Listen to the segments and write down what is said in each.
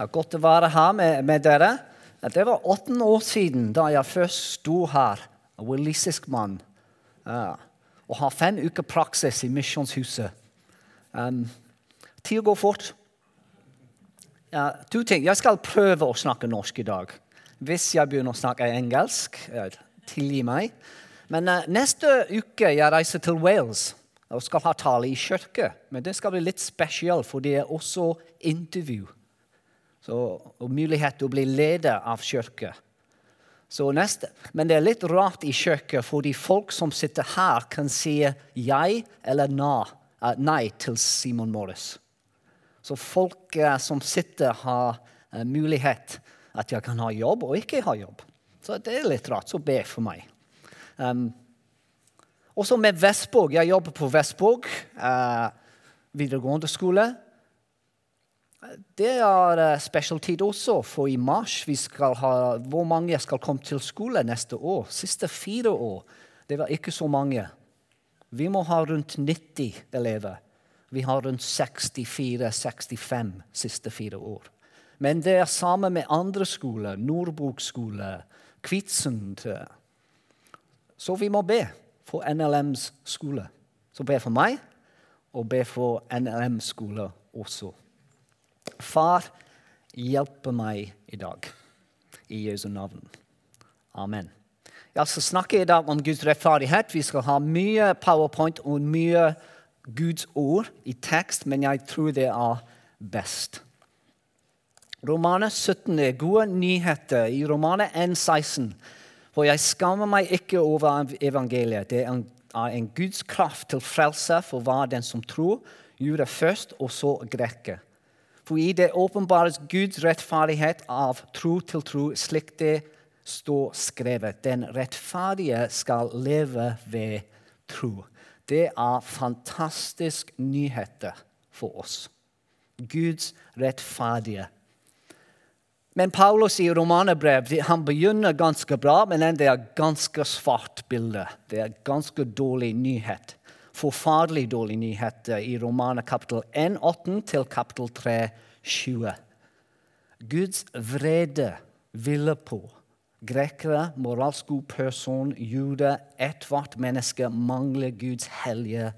Er godt å være her med, med dere. Det var åtte år siden da jeg først sto her, walisisk mann, uh, og har fem uker praksis i Misjonshuset. Um, Tida går fort. Ja, to ting. Jeg skal prøve å snakke norsk i dag. Hvis jeg begynner å snakke engelsk, tilgi meg. Men uh, neste uke jeg reiser til Wales og skal ha tale i kirke. Men det skal bli litt spesielt, for det er også intervju. Så, og mulighet til å bli leder av kirke. Men det er litt rart i kirke, fordi folk som sitter her, kan si jeg eller na, uh, nei til Simon Morris. Så folk uh, som sitter, har uh, mulighet at jeg kan ha jobb og ikke ha jobb. Så det er litt rart. Så be for meg. Um, også med Vestborg. Jeg jobber på Vestborg videregående skole. Det er spesialtid også, for i mars vi skal ha Hvor mange skal komme til skole neste år? Siste fire år. Det var ikke så mange. Vi må ha rundt 90 elever. Vi har rundt 64-65 siste fire år. Men det er sammen med andre skoler. Nordbok skole, Kvitsund. Så vi må be for NLMs skole. Så be for meg, og be for NLM skole også. Far, hjelpe meg i dag. I Jesu navn. Amen. Jeg skal snakke i dag om Guds rettferdighet. Vi skal ha mye powerpoint og mye Guds ord i tekst, men jeg tror det er best. Romane 17 er gode nyheter. I Romane 1,16 For jeg skammer meg ikke over evangeliet. Det er en, Guds kraft til frelse for hver den som tror, gjorde først, og så greker. For i det åpenbares Guds rettferdighet av tro til tro, slik det står skrevet. Den rettferdige skal leve ved tro. Det er fantastiske nyheter for oss. Guds rettferdige. Men Paulus i romanebrev han begynner ganske bra, men det er ganske svart bilde. Det er ganske dårlig nyhet forferdelig dårlig nyhet i romanen kapittel 1, 8 til kapittel 3, 20. Guds vrede ville på grekere, moralsk god person, jude, ethvert menneske mangler Guds hellige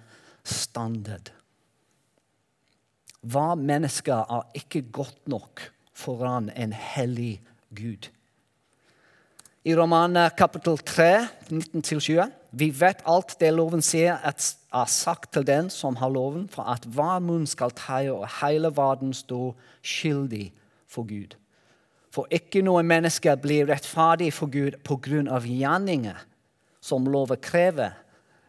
standard. Hva mennesker er ikke godt nok foran en hellig Gud. I romanen kapittel 3, 19-20 vi vet alt det loven sier er sagt til den som har loven, for at hver munn skal teie og hele verden stå skyldig for Gud. For ikke noe menneske blir rettferdig for Gud av gjerninger som loven krever.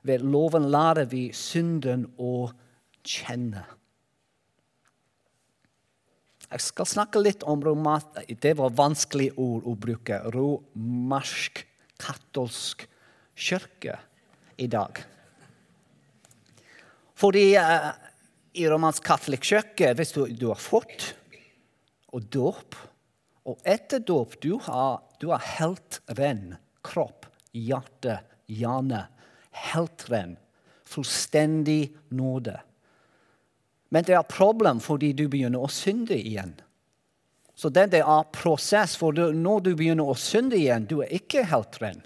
Ved loven lærer vi synden å kjenne. Jeg skal snakke litt om romat. Det var vanskelig ord å bruke. Romersk, katolsk kirke i dag. Fordi eh, i romansk katolikk kirke, hvis du, du, har fått og dåp Og etter dåp du har du har helt ren kropp, hjerte, hjerne. Helt ren. Fullstendig nåde. Men det er problem fordi du begynner å synde igjen. Så det er prosess, for når du begynner å synde igjen, du er ikke helt ren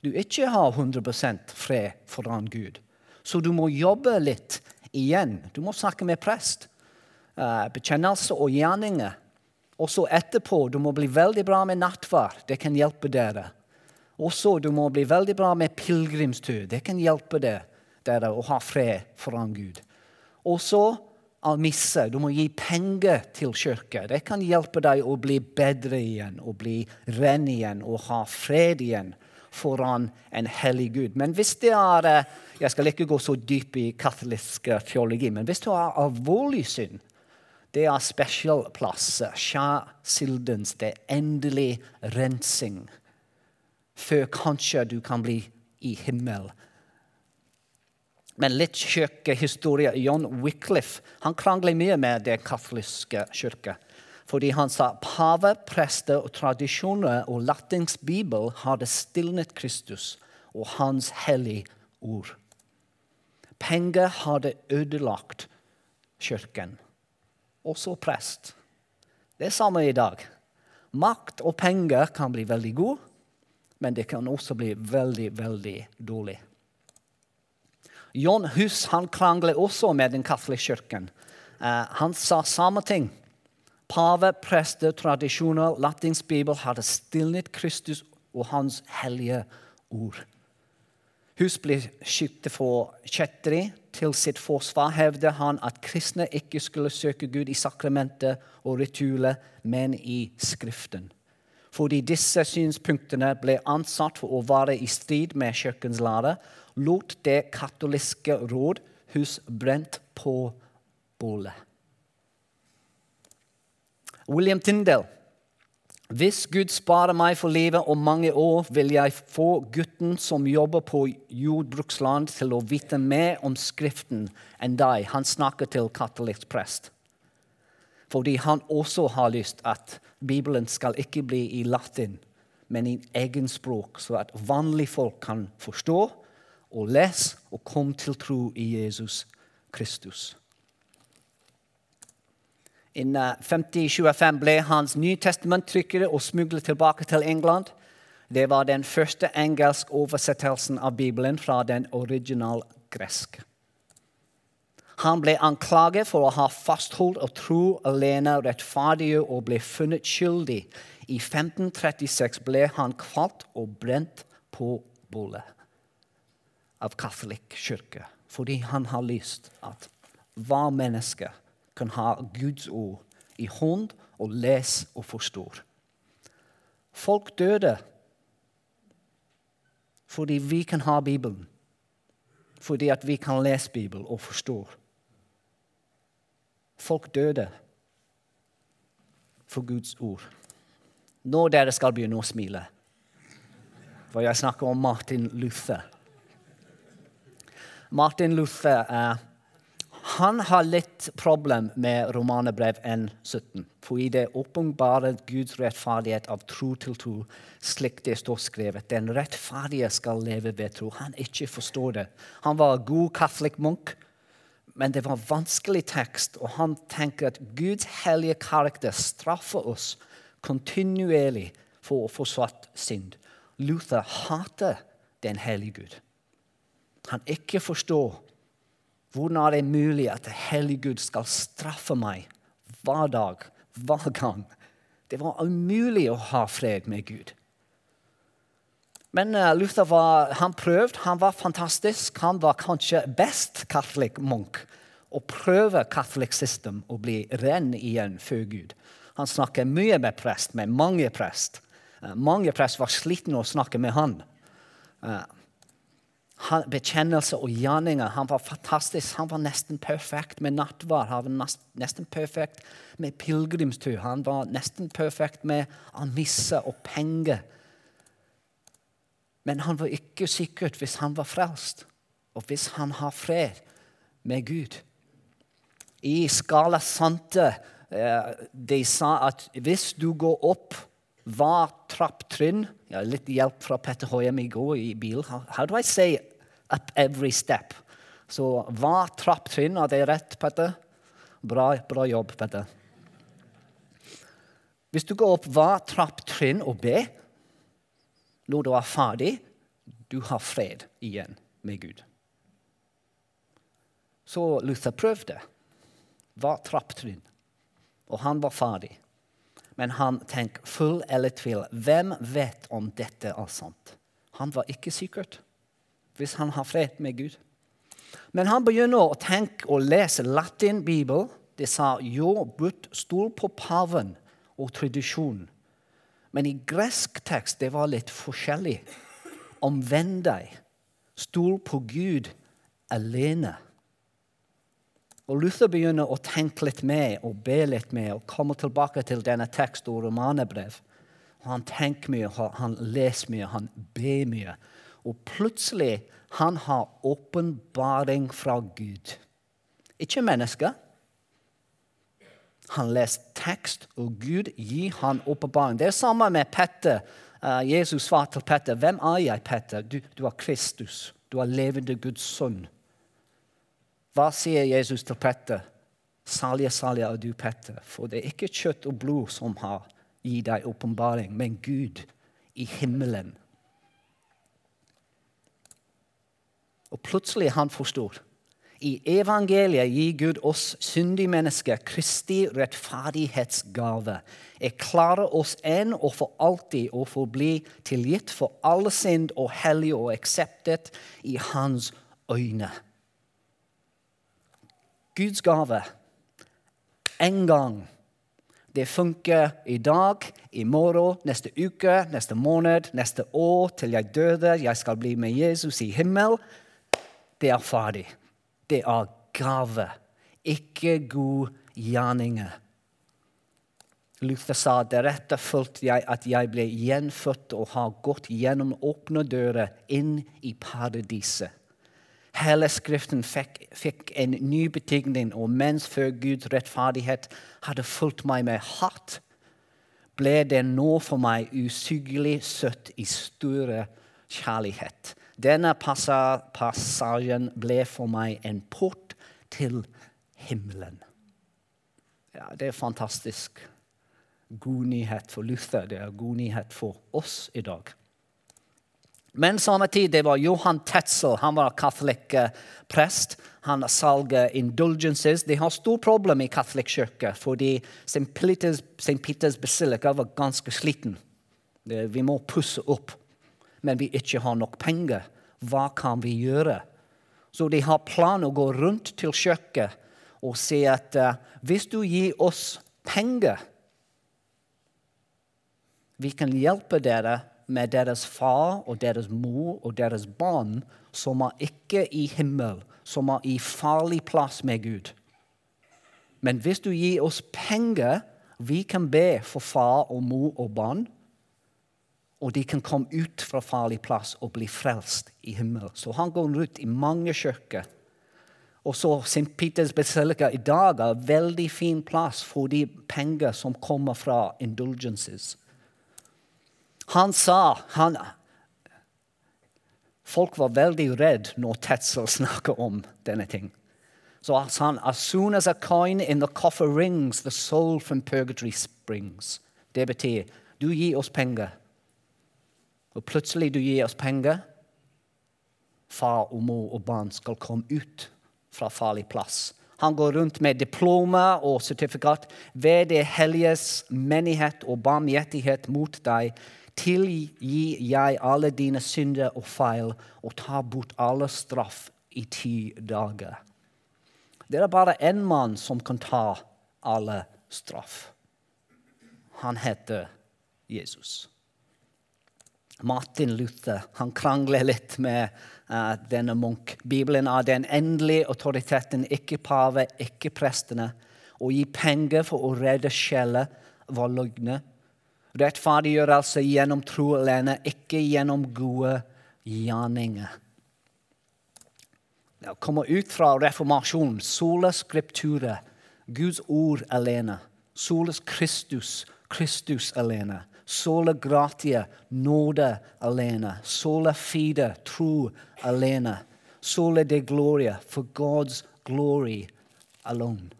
du ikke har 100% fred foran Gud. Så du må jobbe litt igjen. Du må snakke med prest. Uh, bekjennelse og gjerninger. Og så etterpå du må bli veldig bra med nattverd. Det kan hjelpe dere. Og så du må bli veldig bra med pilegrimstur. Det kan hjelpe dere å ha fred foran Gud. Og så almisse. Du må gi penger til kirka. Det kan hjelpe deg å bli bedre igjen, å bli ren igjen og ha fred igjen foran en hellig Gud. Men hvis det er eh, Jeg skal ikke gå så dypt i katolisk eh, teologi, men hvis det er alvorlig synd, det er spesiell plass. Skjærsildens, det er endelig rensing. Før kanskje du kan bli i himmel. Men litt kirkehistorie. John Wycliffe han krangler mye med den katoliske kirke. Fordi han sa pave, prester og tradisjoner og latinsk bibel hadde stilnet Kristus og hans hellige ord. Penger hadde ødelagt kirken. Også prest. Det er samme i dag. Makt og penger kan bli veldig god, men det kan også bli veldig, veldig dårlig. John Hus han krangler også med den katolske kirken. Uh, han sa samme ting. Pave, prester, tradisjoner, latinsk bibel hadde stilnet Kristus og hans hellige ord. Hus ble skytet for kjetteri. Til sitt forsvar hevder han at kristne ikke skulle søke Gud i sakramentet og ritualet, men i Skriften. Fordi disse synspunktene ble ansatt for å være i strid med kirkens lære, lot det katoliske råd hus brent på bålet. William Tyndale. Hvis Gud sparer meg for livet om mange år, vil jeg få gutten som jobber på jordbruksland, til å vite mer om Skriften enn deg. Han snakker til katolisk prest. Fordi han også har lyst at Bibelen skal ikke bli i latin, men i egen språk, så at vanlige folk kan forstå og lese og komme til tro i Jesus Kristus. I 5025 ble hans Nytestamenttrykkere og smuglet tilbake til England. Det var den første engelske oversettelsen av Bibelen fra den original gresk. Han ble anklaget for å ha fastholdt og tro alene rettferdige og ble funnet skyldig. I 1536 ble han kvalt og brent på bålet av katolikk kirke fordi han har lyst at hva menneske kan ha Guds ord i hånd og lese og forstå. Folk døde fordi vi kan ha Bibelen. Fordi at vi kan lese Bibelen og forstå. Folk døde for Guds ord. Nå dere skal begynne å smile, for jeg snakker om Martin Luther. Martin Luther er han har litt problem med romanebrev N17, fordi det åpenbarer Guds rettferdighet av tro til tro, slik det står skrevet. Den rettferdige skal leve ved tro. Han ikke forstår det. Han var god katolikk munk, men det var vanskelig tekst, og han tenker at Guds hellige karakter straffer oss kontinuerlig for å få svart synd. Luther hater den hellige Gud. Han ikke forstår hvordan er det mulig at hellige Gud skal straffe meg hver dag, hver gang? Det var umulig å ha fred med Gud. Men uh, Luther var, han prøvde. Han var fantastisk. Han var kanskje best katolikk munk å prøve katolikk system å bli ren igjen før Gud. Han snakket mye med prest, med mange prest. Uh, mange prest var slitne å snakke med han. Uh, bekjennelse og gjerninger. Han var fantastisk. Han var nesten perfekt med nattverd. Han var nesten perfekt med pilegrimstur. Han var nesten perfekt med anisse og penger. Men han var ikke sikkert hvis han var frelst, og hvis han har fred med Gud. I Skala Sante eh, de sa at hvis du går opp hver trapptrinn ja, Litt hjelp fra Petter Høyem i går i bil. How, do I say up every step? Så hver trapptrinn, er det rett, Petter? Bra, bra jobb, Petter. Hvis du går opp hver trapptrinn og ber når du er ferdig, du har fred igjen med Gud. Så Luther prøvde hver trapptrinn, og han var ferdig. Men han tenkte full eller tvil. Hvem vet om dette er sant? Han var ikke sikkert hvis han har fred med Gud. Men han begynner å tenke og lese latin-bibel. Det sa jo, but stol på paven og tradisjonen. Men i gresk tekst det var litt forskjellig. Omvend deg. Stol på Gud alene. Og Luther begynner å tenke litt mer og be litt mer og komme tilbake til denne tekst og romanebrev. Han tenker mye, han leser mye, han ber mye. Og plutselig han har åpenbaring fra Gud. Ikke mennesker. Han leser tekst, og Gud gir han åpenbaring. Det er samme med Petter. Uh, Jesus svarte til Petter, 'Hvem er jeg, Petter?' Du, du er Kristus. Du er levende Guds sønn. Hva sier Jesus til Petter? Salje, salje er du, Petter, for det er ikke kjøtt og blod som har gitt deg åpenbaring, men Gud i himmelen. Og plutselig han forstår. I evangeliet gir Gud oss syndige mennesker Kristi rettferdighetsgave. Klarer oss en og for alltid å forbli tilgitt for alle synd og hellig og akseptet i Hans øyne. Guds gave en gang. Det funker i dag, i morgen, neste uke, neste måned, neste år, til jeg døde. Jeg skal bli med Jesus i himmel. Det er ferdig. Det er gave, ikke gode gjerninger. Luther sa deretter følte jeg at jeg ble gjenfødt og har gått gjennom åpne dører inn i paradiset. Hele Skriften fikk, fikk, en ny betingning, og mens før Guds rettferdighet hadde fulgt meg med hat, ble det nå for meg usigelig søtt i større kjærlighet. Denne passasjen ble for meg en port til himmelen. Ja, det er fantastisk. God nyhet for Luther, det er god nyhet for oss i dag. Men samme tid det var Johan Tetzel. Han var katolikk eh, prest. Han salget indulgences. De har stort problem i katolikkirken fordi St. Peters, Peters Basilica var ganske sliten. Vi må pusse opp, men vi ikke har nok penger. Hva kan vi gjøre? Så de har planer å gå rundt til kjøkkenet og si at uh, hvis du gir oss penger Vi kan hjelpe dere med deres far og deres mor og deres barn som er ikke i himmel, som er i farlig plass med Gud. Men hvis du gir oss penger, vi kan be for far og mor og barn, og de kan komme ut fra farlig plass og bli frelst i himmelen. Så han går rundt i mange kirker. Og så St. Peters Basilica i dag er en veldig fin plass for de penger som kommer fra indulgences. Han sa han, Folk var veldig redd når Tetzel snakket om denne ting. Så han sa as soon as a coin in the coffer rings, the soul from purgatory springs. Det betyr du gir oss penger. Og plutselig du gir oss penger. Far og mor og barn skal komme ut fra farlig plass. Han går rundt med diplomer og sertifikat. Ved det helliges menighet og barmhjertighet mot deg tilgi jeg alle dine synder og feil og ta bort alle straff i ti dager. Det er bare én mann som kan ta alle straff. Han heter Jesus. Martin Luther han krangler litt med uh, denne munk. Bibelen er den endelige autoriteten, ikke pave, ikke prestene. Å gi penger for å redde sjeler var løgne. Rettferdiggjørelse gjennom tro alene, ikke gjennom gode gjerninger. Det kommer ut fra reformasjonen. Sola scriptura, Guds ord alene. Solas Kristus, Kristus alene. Sola gratia, nåde alene. Sola fide, tro alene. Sola de gloria, for God's glory alone.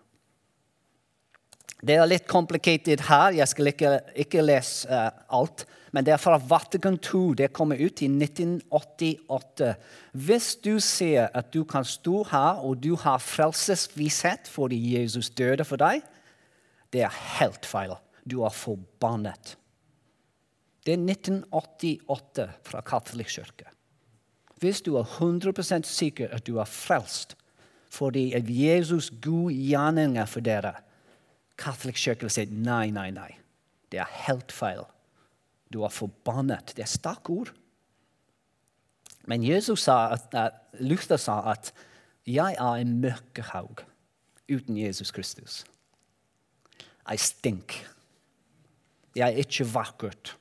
Det er litt komplisert her. Jeg skal ikke, ikke lese uh, alt. Men det er fra Vatikan II. Det kommer ut i 1988. Hvis du ser at du kan stå her og du har frelsesvisshet fordi Jesus døde for deg, det er helt feil. Du er forbannet. Det er 1988 fra katolisk kirke. Hvis du er 100% sikker at du er frelst fordi Jesus gode gjerninger for dere, Catholic Kirke sier nei, nei, nei. Det er helt feil. Du er forbannet. Det er sterke ord. Men Jesus sa at, at Luther sa at 'jeg er en mørkehaug uten Jesus Kristus'. Jeg stink. Jeg er ikke vakkert.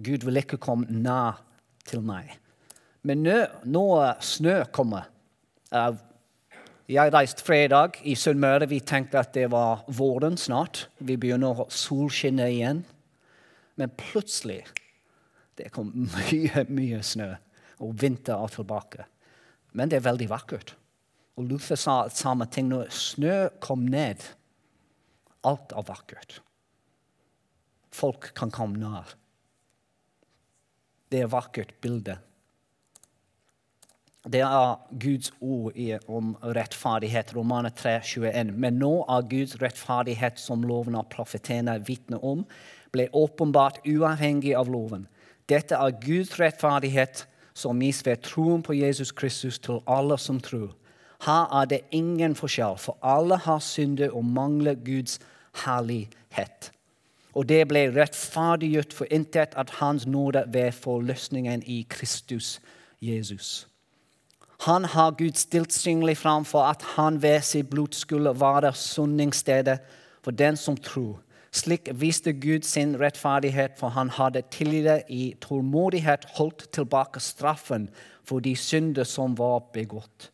Gud vil ikke komme nær til meg. Men nå, når snø kommer uh, jeg reiste fredag i Sunnmøre. Vi tenkte at det var våren snart. Vi begynner å solskinne igjen. Men plutselig det kom mye, mye snø, og vinter er tilbake. Men det er veldig vakkert. Og Luther sa samme ting når snø kom ned. Alt er vakkert. Folk kan komme nær. Det er et vakkert bilde. Det er Guds ord om rettferdighet, Romane 3, 21. Men nå er Guds rettferdighet, som loven av profetene vitner om, ble åpenbart uavhengig av loven. Dette er Guds rettferdighet som gis ved troen på Jesus Kristus til alle som tror. Her er det ingen forskjell, for alle har syndet og mangler Guds herlighet. Og det ble rettferdiggjort for intet at Hans nåde ved forløsningen i Kristus Jesus. Han har Gud stilt synlig fram for at han ved sitt blod skulle være soningsstedet for den som tror. Slik viste Gud sin rettferdighet, for han hadde tidligere i tålmodighet holdt tilbake straffen for de synder som var begått.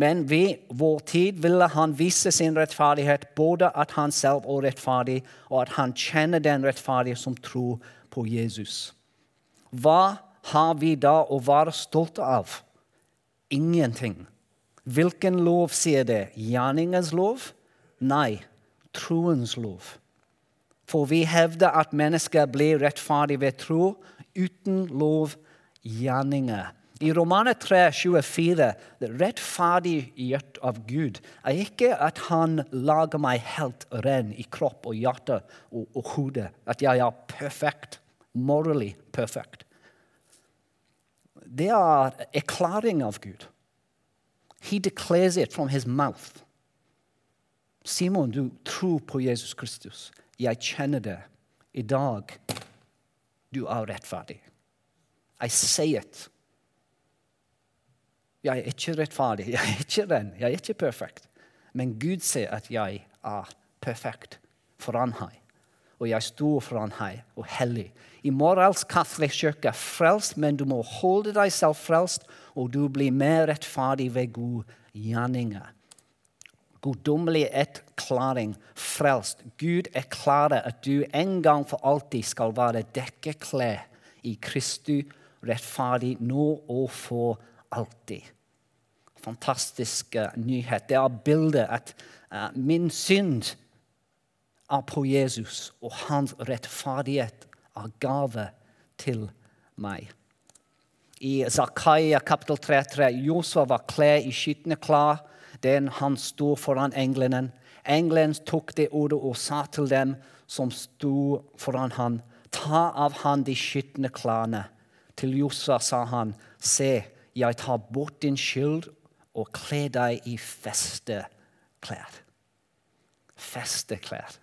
Men ved vår tid ville han vise sin rettferdighet, både at han selv er rettferdig, og at han kjenner den rettferdige som tror på Jesus. Hva har vi da å være stolte av? Ingenting. Hvilken lov sier det? Gjerningens lov? Nei, troens lov. For vi hevder at mennesker blir rettferdige ved tro uten lovgjerninger. I Romane 3, 24, det rettferdiggjort av Gud er ikke at han lager meg helt ren i kropp og hjerte og, og hode. At jeg er perfekt, morally perfekt. Det er erklaring av Gud. He declares it from his mouth. Simon, du tror på Jesus Kristus. Jeg kjenner det. I dag du er rettferdig. I say it. Jeg er ikke rettferdig, jeg er ikke ren, jeg er ikke perfekt. Men Gud ser at jeg er perfekt foran ham. Og jeg står foran ham og hellig. I moralsk katolsk kirke frelst, men du må holde deg selv frelst, og du blir mer rettferdig ved gode gjerninger. Guddommelig erklæring, frelst. Gud erklærer at du en gang for alltid skal være dekkeklær i Kristi rettferdig nå og for alltid. Fantastisk uh, nyhet. Det er bildet at uh, min synd er på Jesus, og hans rettferdighet er gave til meg. I Zakaria kapittel 3.3 Josua var kledd i skitne klær, den han sto foran englene. Engelen tok det ordet og sa til dem som sto foran han, ta av han de skitne klærne. Til Josua sa han, se, jeg tar bort din skyld og kler deg i festeklær. Festeklær.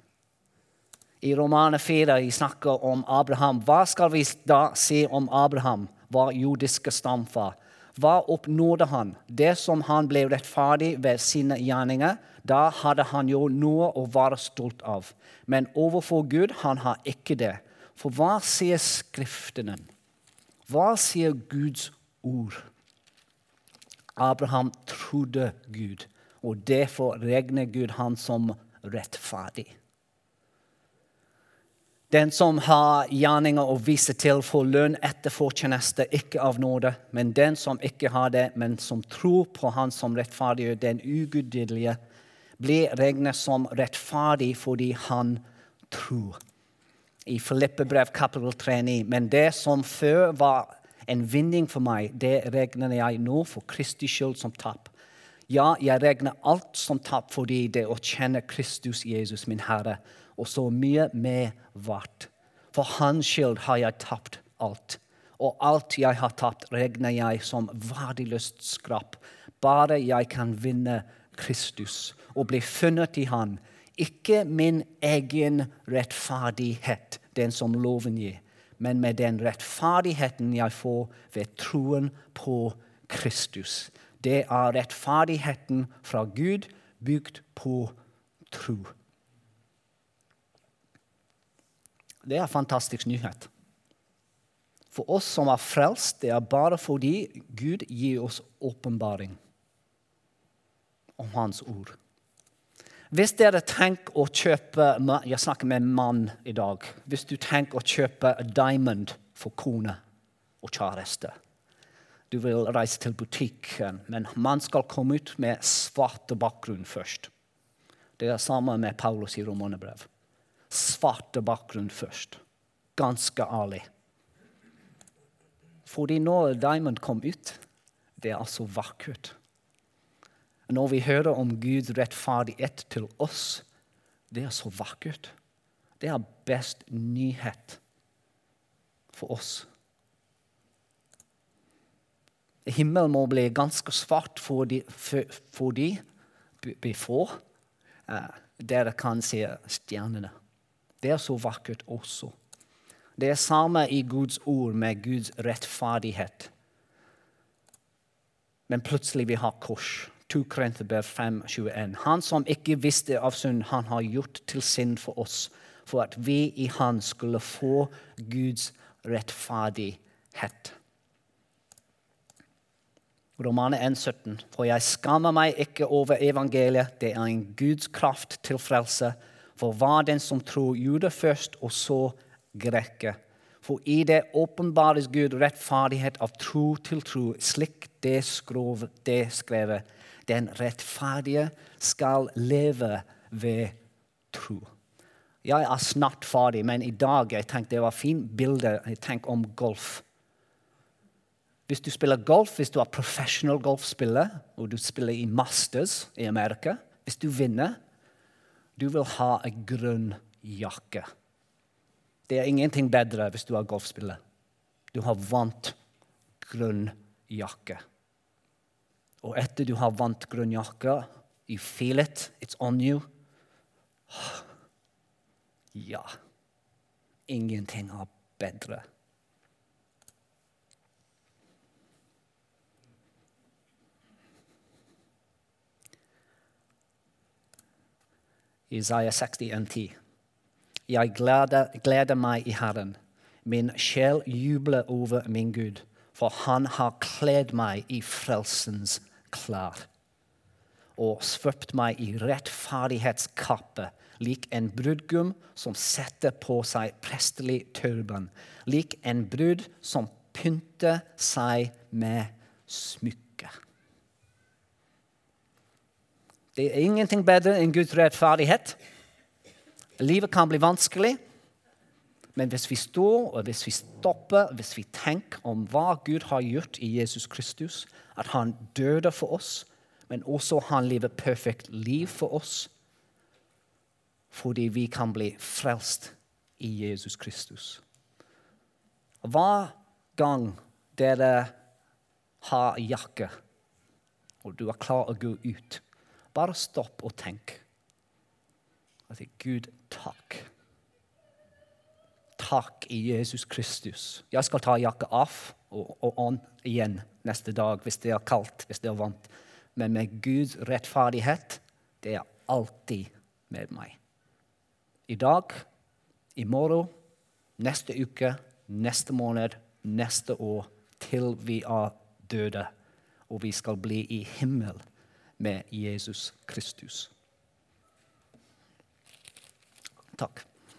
I Romane 4 vi snakker om Abraham. Hva skal vi da si om Abraham, vår jordiske stamfar? Hva oppnådde han? Det som han ble rettferdig ved sine gjerninger, da hadde han jo noe å være stolt av. Men overfor Gud han har ikke det. For hva sier Skriftene? Hva sier Guds ord? Abraham trodde Gud, og derfor regner Gud han som rettferdig. Den som har gjerninger å vise til, får lønn etter fortjeneste, ikke av nåde. Men den som ikke har det, men som tror på Han som rettferdiggjør den ugudelige, blir regnet som rettferdig fordi han tror. I Filippebrev kapittel 3,9.: Men det som før var en vinning for meg, det regner jeg nå for Kristi skyld som tap. Ja, jeg regner alt som tap fordi det å kjenne Kristus Jesus, min Herre, og så mye mer verdt. For Hans skyld har jeg tapt alt. Og alt jeg har tapt, regner jeg som verdiløst skrap. Bare jeg kan vinne Kristus og bli funnet i Han. Ikke min egen rettferdighet, den som loven gir, men med den rettferdigheten jeg får ved troen på Kristus. Det er rettferdigheten fra Gud bygd på tro. Det er en fantastisk nyhet. For oss som er frelst, det er bare fordi Gud gir oss åpenbaring om Hans ord. Hvis dere tenker å kjøpe Jeg snakker med en mann i dag. Hvis du tenker å kjøpe diamond for kone og kjæreste Du vil reise til butikken, men man skal komme ut med svarte bakgrunn først. Det er samme med Paulus i romanebrev. Svarte bakgrunn først. Ganske ærlig. Fordi når Diamond kom ut, det er altså vakkert. Når vi hører om Guds rettferdighet til oss, det er så vakkert. Det er best nyhet for oss. Himmelen må bli ganske svart for dem before uh, dere kan se stjernene. Det er så vakkert også. Det er samme i Guds ord med Guds rettferdighet. Men plutselig vi har kors. 2 Korinterbrev 5,21. Han som ikke visste av synd, han har gjort til synd for oss, for at vi i Han skulle få Guds rettferdighet. Romane 1,17. For jeg skammer meg ikke over evangeliet. Det er en Guds kraft til frelse. For hva den som tror jude først, og så greker. For i det åpenbares Gud rettferdighet av tro til tro, slik det, skrov, det skrevet. Den rettferdige skal leve ved tro. Jeg er snart ferdig, men i dag jeg tenkte det var fint bilde tenk om golf. Hvis du spiller golf, hvis du er professional golfspiller, og du spiller i Masters i Amerika Hvis du vinner, du vil ha en grønn jakke. Det er ingenting bedre hvis du er golfspiller. Du har vant grønn jakke. Og etter du har vant grønn jakke, you feel it, it's on you. Ja. Ingenting er bedre. Isaiah 61, 10. Jeg gleder, gleder meg i Herren. Min sjel jubler over min Gud, for han har kledd meg i frelsens klær og svøpt meg i rettferdighetskappe, lik en brudgum som setter på seg prestelig turban, lik en brud som pynter seg med smykke. Det er ingenting bedre enn Guds rettferdighet. Livet kan bli vanskelig, men hvis vi står og hvis vi stopper, hvis vi tenker om hva Gud har gjort i Jesus Kristus, at han døde for oss, men også han lever perfekt liv for oss, fordi vi kan bli frelst i Jesus Kristus. Hver gang dere har jakke, og du er klar å gå ut, bare stopp og tenk. Og si, Gud, takk. Takk i Jesus Kristus. Jeg skal ta jakka av og, og on igjen neste dag hvis det er kaldt, hvis det er varmt. Men med Guds rettferdighet, det er alltid med meg. I dag, i morgen, neste uke, neste måned, neste år, til vi er døde og vi skal bli i himmel med Jesus Kristus. Takk.